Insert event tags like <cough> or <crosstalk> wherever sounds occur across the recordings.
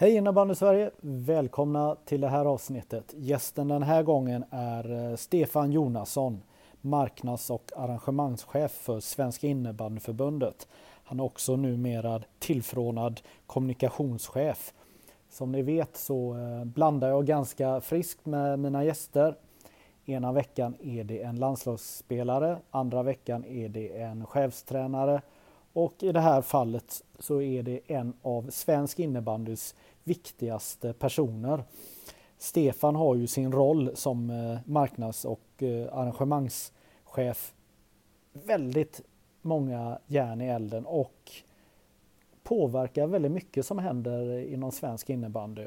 Hej innebandy Sverige! Välkomna till det här avsnittet. Gästen den här gången är eh, Stefan Jonasson, marknads och arrangemangschef för Svenska innebandyförbundet. Han är också numera tillförordnad kommunikationschef. Som ni vet så eh, blandar jag ganska friskt med mina gäster. Ena veckan är det en landslagsspelare, andra veckan är det en chefstränare och i det här fallet så är det en av svensk innebandys viktigaste personer. Stefan har ju sin roll som eh, marknads och eh, arrangemangschef väldigt många järn i elden och påverkar väldigt mycket som händer inom svensk innebandy.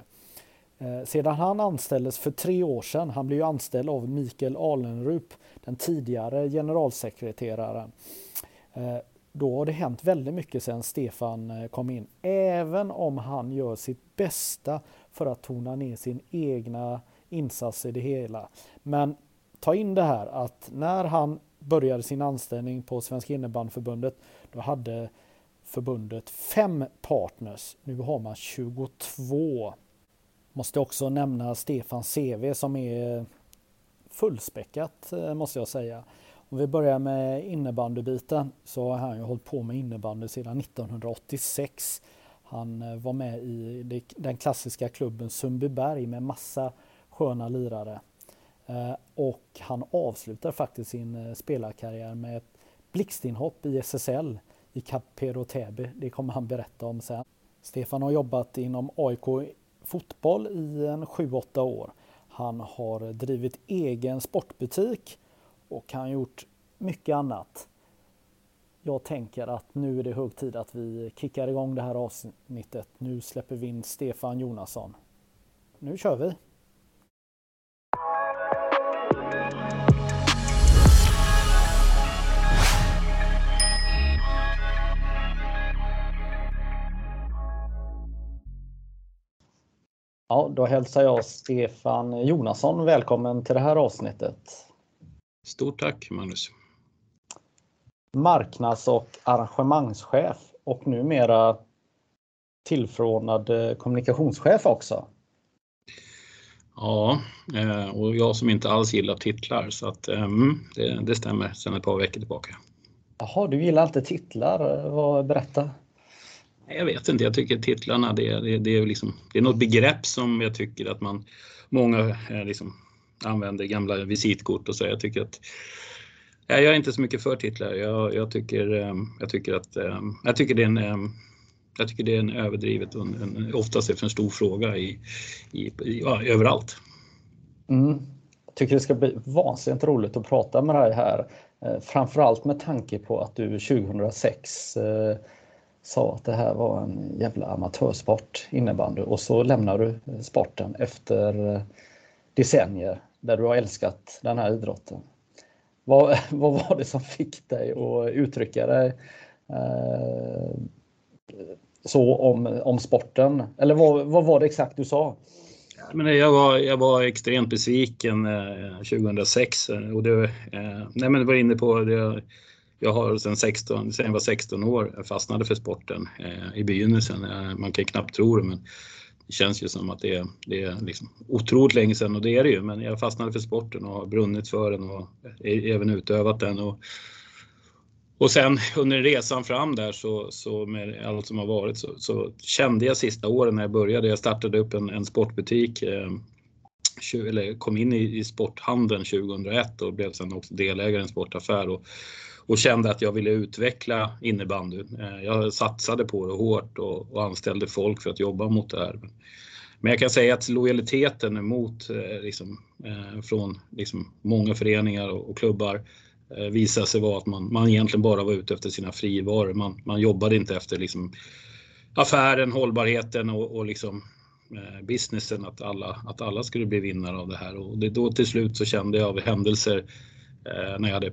Eh, sedan han anställdes för tre år sedan, han blev ju anställd av Mikael Alenrup, den tidigare generalsekreteraren. Då har det hänt väldigt mycket sedan Stefan eh, kom in. Även om han gör sitt bästa för att tona ner sin egna insats i det hela. Men ta in det här att när han började sin anställning på Svenska innebandyförbundet då hade förbundet fem partners. Nu har man 22. Måste också nämna Stefans CV som är fullspäckat eh, måste jag säga. Om vi börjar med innebandybiten så har han ju hållit på med innebandy sedan 1986. Han eh, var med i den klassiska klubben Sundbyberg med massa sköna lirare. Eh, och han avslutar faktiskt sin eh, spelarkarriär med ett blixtinhopp i SSL i Capero Täby. Det kommer han berätta om sen. Stefan har jobbat inom AIK fotboll i en 7-8 år. Han har drivit egen sportbutik och han har gjort mycket annat. Jag tänker att nu är det hög tid att vi kickar igång det här avsnittet. Nu släpper vi in Stefan Jonasson. Nu kör vi! Ja, då hälsar jag Stefan Jonasson välkommen till det här avsnittet. Stort tack Magnus. Marknads och arrangemangschef och numera tillförordnad eh, kommunikationschef också. Ja, eh, och jag som inte alls gillar titlar så att mm, det, det stämmer sedan ett par veckor tillbaka. Jaha, du gillar inte titlar? Vad, berätta. Jag vet inte, jag tycker titlarna det, det, det, är, liksom, det är något begrepp som jag tycker att man många liksom, använder gamla visitkort och så. Jag tycker att jag är inte så mycket för titlar. Jag, jag tycker, eh, jag tycker att eh, jag tycker det är en eh, jag tycker det är en överdrivet och en, en, oftast är för en stor fråga i, i, i ja, överallt. Mm. Jag tycker det ska bli vansinnigt roligt att prata med dig här. Framförallt med tanke på att du 2006 eh, sa att det här var en jävla amatörsport innebandy och så lämnar du sporten efter decennier där du har älskat den här idrotten. Vad, <laughs> vad var det som fick dig att uttrycka dig eh, så om, om sporten? Eller vad, vad var det exakt du sa? Men jag, var, jag var extremt besviken eh, 2006 eh, och det, eh, nej men det var inne på det. Jag har sedan 16, sen jag var 16 år fastnade för sporten eh, i begynnelsen. Eh, man kan knappt tro det men det känns ju som att det är, det är liksom otroligt länge sedan och det är det ju, men jag fastnade för sporten och har brunnit för den och även utövat den. Och, och sen under resan fram där så, så med allt som har varit så, så, kände jag sista åren när jag började, jag startade upp en, en sportbutik eh, eller kom in i, i sporthandeln 2001 och blev sen också delägare i en sportaffär. Och, och kände att jag ville utveckla innebandy. Eh, jag satsade på det hårt och, och anställde folk för att jobba mot det här. Men jag kan säga att lojaliteten mot, eh, liksom, eh, från liksom, många föreningar och, och klubbar visade sig vara att man, man egentligen bara var ute efter sina frivaror. Man, man jobbade inte efter liksom, affären, hållbarheten och, och liksom, eh, businessen, att alla, att alla skulle bli vinnare av det här. Och det, då till slut så kände jag av händelser Eh, när jag hade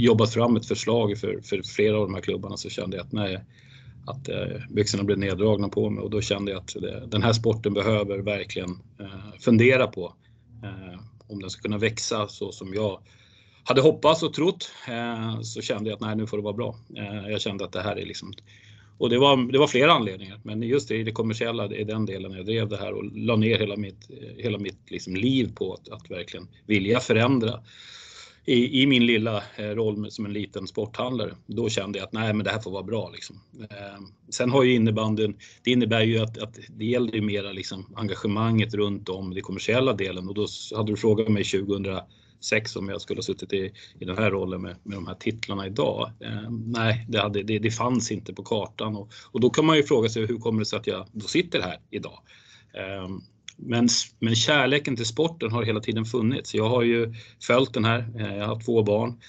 jobbat fram ett förslag för, för flera av de här klubbarna så kände jag att nej, att eh, byxorna blev neddragna på mig och då kände jag att det, den här sporten behöver verkligen eh, fundera på om den ska kunna växa så som jag hade hoppats och trott. Så kände jag att nej, nu får det vara bra. Jag kände att det här är liksom och det var, det var flera anledningar, men just det, det kommersiella är den delen jag drev det här och la ner hela mitt, hela mitt liksom liv på att, att verkligen vilja förändra. I, i, min lilla eh, roll som en liten sporthandlare, då kände jag att nej men det här får vara bra. Liksom. Eh, sen har ju innebandyn, det innebär ju att, att det gäller ju mera liksom engagemanget runt om den kommersiella delen och då hade du frågat mig 2006 om jag skulle ha suttit i, i den här rollen med, med de här titlarna idag. Eh, nej, det, hade, det, det, fanns inte på kartan och, och då kan man ju fråga sig hur kommer det sig att jag då sitter här idag? Eh, men, men kärleken till sporten har hela tiden funnits. Jag har ju följt den här. Eh, jag har två barn.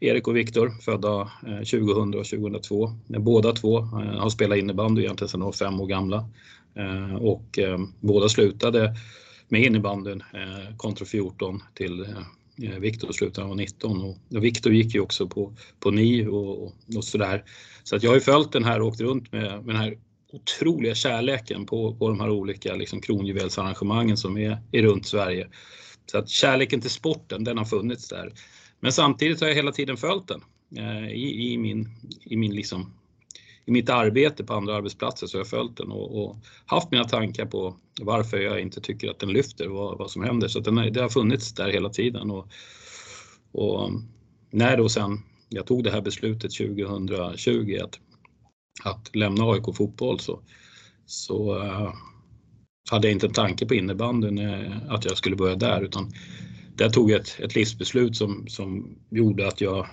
Erik och Viktor, födda eh, 2000 och 2002. Båda två eh, har spelat innebandy egentligen sedan de var fem år gamla. Och båda slutade med innebandyn kontra 14 till Viktor slutade när han var 19 och Viktor gick ju också på, på NI och, och sådär. Så att jag har ju följt den här och åkt runt med, med den här otroliga kärleken på, på de här olika liksom, kronjuvelsarrangemangen som är, är runt Sverige. Så att kärleken till sporten, den har funnits där. Men samtidigt har jag hela tiden följt den eh, i, i, min, i min liksom i mitt arbete på andra arbetsplatser så har jag följt den och, och, haft mina tankar på varför jag inte tycker att den lyfter, vad, vad som händer. Så den, det har funnits där hela tiden. Och, och när då sen jag tog det här beslutet 2020 att, att lämna AIK fotboll så, så uh, hade jag inte en tanke på innebandyn uh, att jag skulle börja där utan där tog jag ett, ett livsbeslut som, som gjorde att jag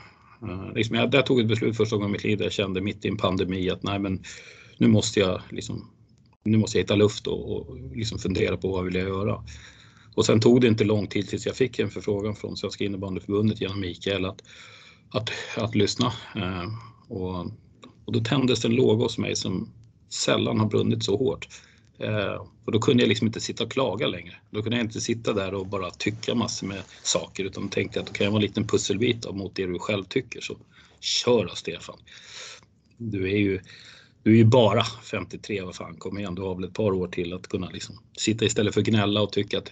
Uh, liksom jag, där tog ett beslut första gången i mitt liv där jag kände mitt i en pandemi att nej men nu måste jag liksom, nu måste jag hitta luft och, och liksom fundera på vad vill jag göra. Och sen tog det inte lång tid tills jag fick en förfrågan från Svenska innebandyförbundet genom Mikael att, att, att lyssna. Uh, och, och då tändes en låga hos mig som sällan har brunnit så hårt. Eh, och då kunde jag liksom inte sitta och klaga längre. Då kunde jag inte sitta där och bara tycka massor med saker utan tänkte att då kan jag vara en liten pusselbit av mot det du själv tycker. Så kör då Stefan. Du är ju, du är ju bara 53, vad fan, kom igen, du har väl ett par år till att kunna liksom sitta istället för att gnälla och tycka att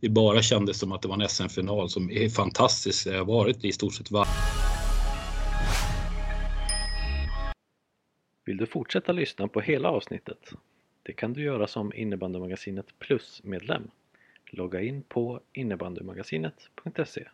det bara kändes som att det var en SM-final som är fantastisk. Det har varit i stort sett varje Vill du fortsätta lyssna på hela avsnittet? Det kan du göra som Innebandymagasinet Plus-medlem. Logga in på innebandymagasinet.se